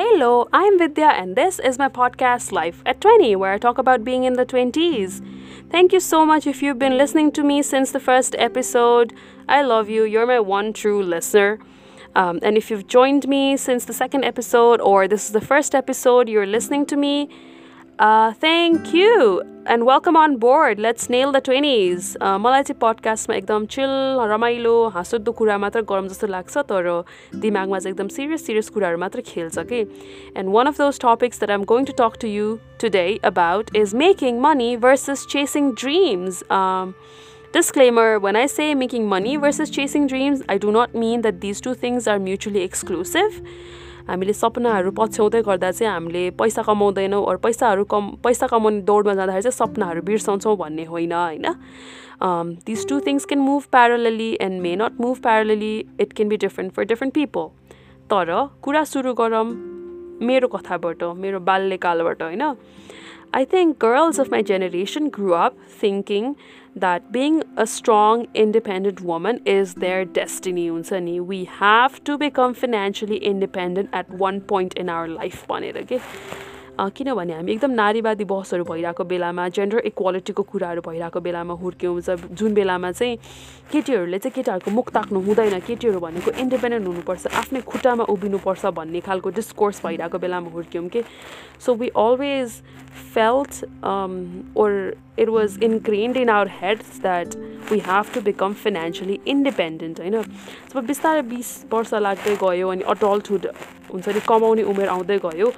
Hello, I'm Vidya, and this is my podcast Life at 20, where I talk about being in the 20s. Thank you so much if you've been listening to me since the first episode. I love you. You're my one true listener. Um, and if you've joined me since the second episode, or this is the first episode you're listening to me, uh, thank you and welcome on board. Let's nail the 20s. Uh, मलाई चाहिँ पडकास्टमा एकदम chill रमाइलो हाँसुदो कुरा मात्र गरौँ जस्तो लाग्छ तर दिमागमा चाहिँ एकदम सिरियस सिरियस कुराहरू मात्र खेल्छ कि and one of those topics that आम going to talk to you today about is making money versus chasing dreams Disclaimer when I say making money versus chasing dreams, I do not mean that these two things are mutually exclusive. हामीले सपनाहरू पछ्याउँदै गर्दा चाहिँ हामीले पैसा कमाउँदैनौँ अरू पैसाहरू कम पैसा कमाउने दौडमा जाँदाखेरि चाहिँ सपनाहरू बिर्साउँछौँ भन्ने होइन होइन? This two things can move parallelly and may not move parallelly it can be different for different people तर कुरा सुरु गरौँ मेरो कथाबाट मेरो बाल्यकालबाट होइन? I think girls of my generation grew up thinking that being a strong, independent woman is their destiny. Unsani. We have to become financially independent at one point in our life. Okay? किनभने हामी एकदम नारीवादी बहसहरू भइरहेको बेलामा gender इक्वालिटीको कुराहरू भइरहेको बेलामा हुर्क्यौँ। जुन बेलामा चाहिँ केटीहरूले चाहिँ केटाहरूको मुख ताक्नु हुँदैन केटीहरू भनेको इन्डिपेन्डेन्ट हुनुपर्छ आफ्नै खुट्टामा उभिनुपर्छ भन्ने खालको डिस्कोर्स भइरहेको बेलामा हुर्क्यौँ कि? So we always felt or it was ingrained in our heads that we have to become financially independent होइन? जब बिस्तारै बिस वर्ष लाग्दै गयो अनि अडल्टहुड हुन्छ नि कमाउने उमेर आउँदै गयो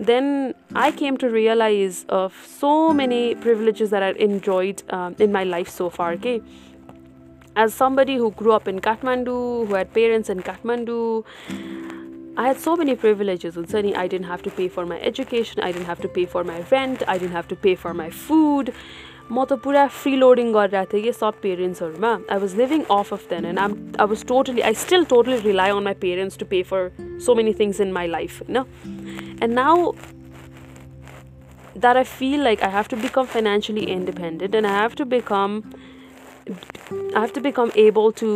then I came to realize of so many privileges that I've enjoyed um, in my life so far. Okay, as somebody who grew up in Kathmandu, who had parents in Kathmandu, I had so many privileges. And suddenly, I didn't have to pay for my education. I didn't have to pay for my rent. I didn't have to pay for my food. म त पुरा free loading गरिरहेको थिएँ कि सब पेरेन्ट्सहरूमा I was living off of then and um I was totally I still totally rely on my parents to pay for so many things in my life होइन and now that I feel like I have to become financially independent and I have to become I have to become able to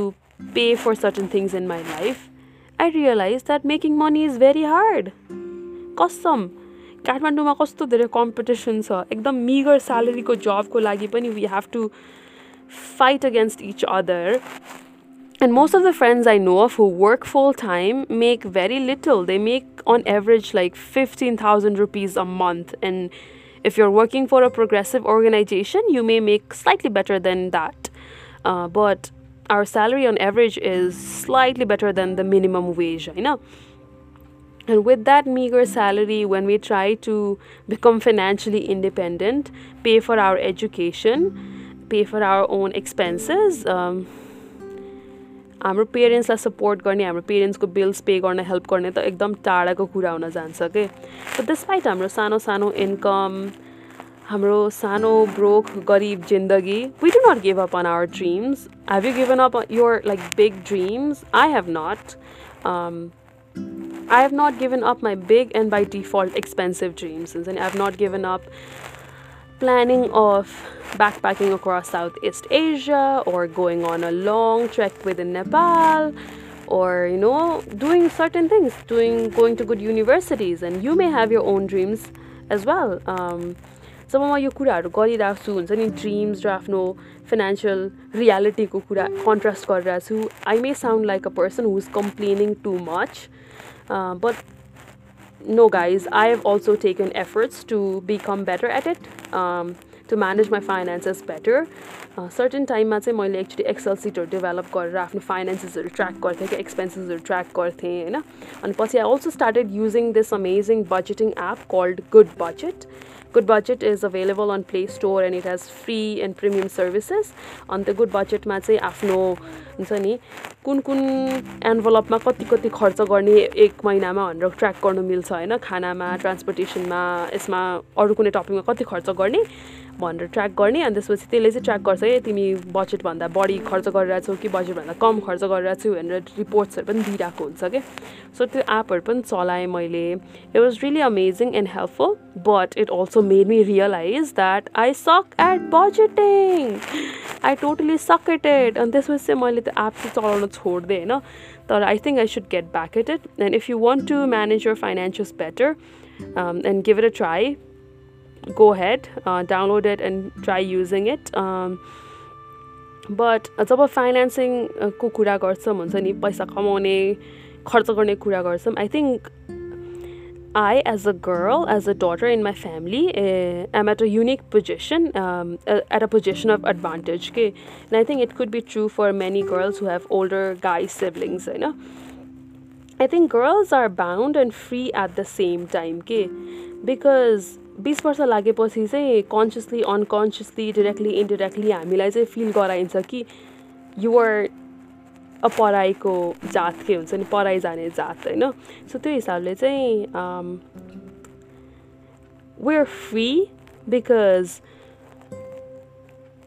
pay for certain things in my life, I realized that making money is very hard. Custom. काठमाडौँमा कस्तो धेरै competition छ एकदम मिगर स्यालेरीको जबको लागि पनि we have to fight against each other. and most of the friends I know of who work full time make very little. They make on average like 15,000 rupees a month. And if you're working for a progressive organization, you may make slightly better than that. Uh, but our salary on average is slightly better than the minimum wage, you know. And with that meager salary, when we try to become financially independent, pay for our education, pay for our own expenses, um, हाम्रो पेरेन्ट्सलाई support गर्ने हाम्रो पेरेन्ट्सको bills पे गर्न help गर्ने त एकदम टाढाको कुरा हुन जान्छ के? डिस्पाइट हाम्रो सानो सानो इन्कम हाम्रो सानो ब्रोक गरिब जिन्दगी we do not give up on our dreams have you given up your like big dreams I have not I have not given up my big and by default expensive dreams. And I have not given up planning of backpacking across Southeast Asia or going on a long trek within Nepal or you know doing certain things doing going to good universities and you may have your own dreams as well um, जब म यो कुराहरू गरिरहेको छु हुन्छ नि dreams र आफ्नो financial रियालिटीको कुरा contrast गरिरहेको छु I may sound like a person who is complaining too much uh, but no, guys, I have also taken efforts to become better at it, um, to manage my finances better. Certain टाइममा चाहिँ मैले actually axle सिटहरू develop गरेर आफ्नो फाइनेन्सेसहरू track गर्थेँ क्या एक्सपेन्सेसहरू track गर्थेँ होइन अनि पछि I also started using this amazing budgeting app called good budget good budget is available on play store and it has free end premium services अनि त्यो गुड बजेटमा चाहिँ आफ्नो हुन्छ नि कुन कुन एन्भलपमा कति कति खर्च गर्ने एक महिनामा भनेर ट्र्याक गर्नु मिल्छ होइन? खानामा ट्रान्सपोर्टेसनमा यसमा अरू कुनै टपिकमा कति खर्च गर्ने? भनेर ट्र्याक गर्ने अनि त्यसपछि त्यसले चाहिँ ट्र्याक गर्छ है तिमी बजेटभन्दा बढी खर्च गरिरहेछौ कि बजेटभन्दा कम खर्च गरिरहेको छु? भनेर रिपोर्ट्सहरू पनि दिइरहेको हुन्छ कि। सो त्यो एपहरू पनि चलाएँ मैले। It was really amazing and helpful but it also made me realise that I suck at budgeting I totally suck at it अनि त्यसपछि चाहिँ मैले त्यो एप चाहिँ चलाउन छोडिदिएँ होइन? तर I think I should get back at it and if you want to manage your financials better and give it a try go ahead, uh, download it and try using it. Um, but जब फाइनेन्सिङको कुरा गर्छौँ हुन्छ नि पैसा कमाउने खर्च गर्ने कुरा गर्छौँ I think I, as a girl, as a daughter in my family, uh, am at a unique position, um, at a position of advantage. Okay? And I think it could be true for many girls who have older guy siblings. You know? I think girls are bound and free at the same time. Okay? Because बिस वर्ष लागेपछि चाहिँ consciously unconsciously directly indirectly हामीलाई चाहिँ fill गराइन्छ कि you're a पढाइको जात के हुन्छ नि पढाइ जाने जात होइन? सो त्यो हिसाबले चाहिँ we are free because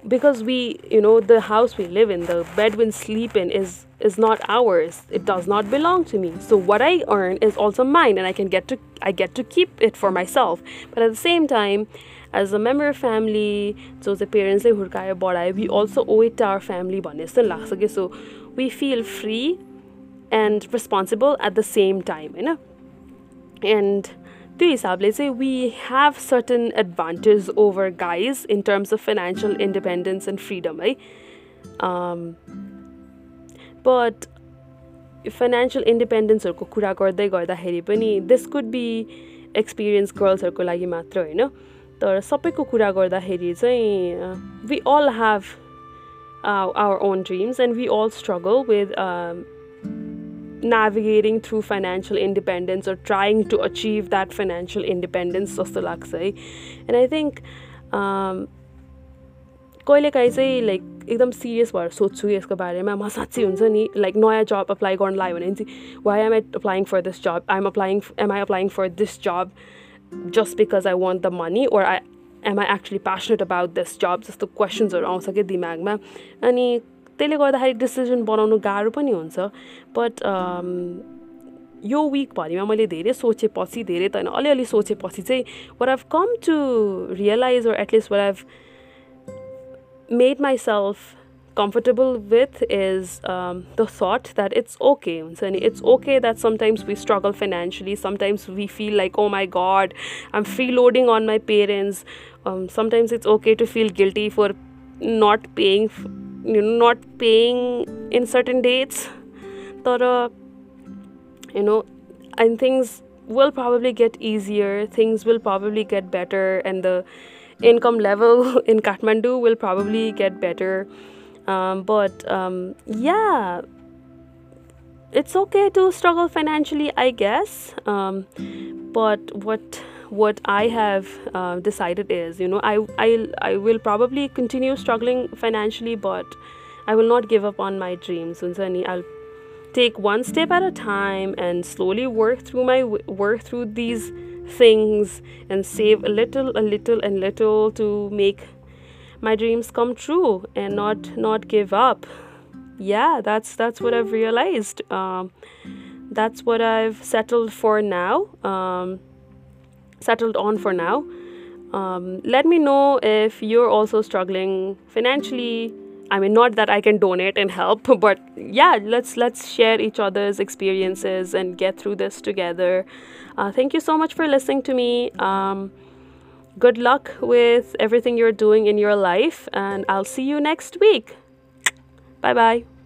because we you know the house we live in the bed we sleep in is is not ours. It does not belong to me. So what i earn is also mine and i can get to i get to keep it for myself. But at the same time as a member of family so the parents we also owe it to our family so we feel free and responsible at the same time you know and त्यो हिसाबले चाहिँ we have certain advantage over guys in terms of financial independence and freedom है but financial इन्डिपेन्डेन्सहरूको कुरा गर्दै गर्दाखेरि पनि this could be experience गर्ल्सहरूको लागि मात्र होइन? तर सबैको कुरा गर्दाखेरि चाहिँ we all have our own dreams and we all struggle with navigating through financial independence or trying to achieve that financial independence जस्तो लाग्छ है एन्ड आई थिङ्क कहिलेकाहीँ चाहिँ लाइक एकदम सिरियस भएर सोध्छु यसको बारेमा। म साँच्चै हुन्छ नि लाइक नयाँ जब अप्लाई गर्न लाग्यो भने चाहिँ why am I applying for this job I'm applying am I applying for this job just because I want the money or I am I actually passionate about this job जस्तो क्वेसन्सहरू आउँछ कि दिमागमा। अनि त्यसले गर्दाखेरि डिसिजन बनाउनु गाह्रो पनि हुन्छ। बट um, यो विकभरिमा मैले धेरै सोचेपछि धेरै त होइन अलिअलि सोचेपछि चाहिँ what have come to realize or at least what have made myself comfortable with is the thought that it's okay हुन्छ नि? It's okay that sometimes we struggle financially sometimes we feel like oh my God I am free loading on my parents sometimes it's okay to feel guilty for not paying you know not paying in certain dates. But you know and things will probably get easier things will probably get better and the income level in kathmandu will probably get better. Um, but um, yeah it's okay to struggle financially i guess. Um, but what what I have uh, decided is, you know, I, I, I will probably continue struggling financially, but I will not give up on my dreams. I'll take one step at a time and slowly work through my work through these things and save a little, a little, and little to make my dreams come true and not not give up. Yeah, that's that's what I've realized. Um, that's what I've settled for now. Um, settled on for now. Um, let me know if you're also struggling financially. I mean, not that I can donate and help, but yeah, let's let's share each other's experiences and get through this together. Uh, thank you so much for listening to me. Um, good luck with everything you're doing in your life, and I'll see you next week. Bye bye.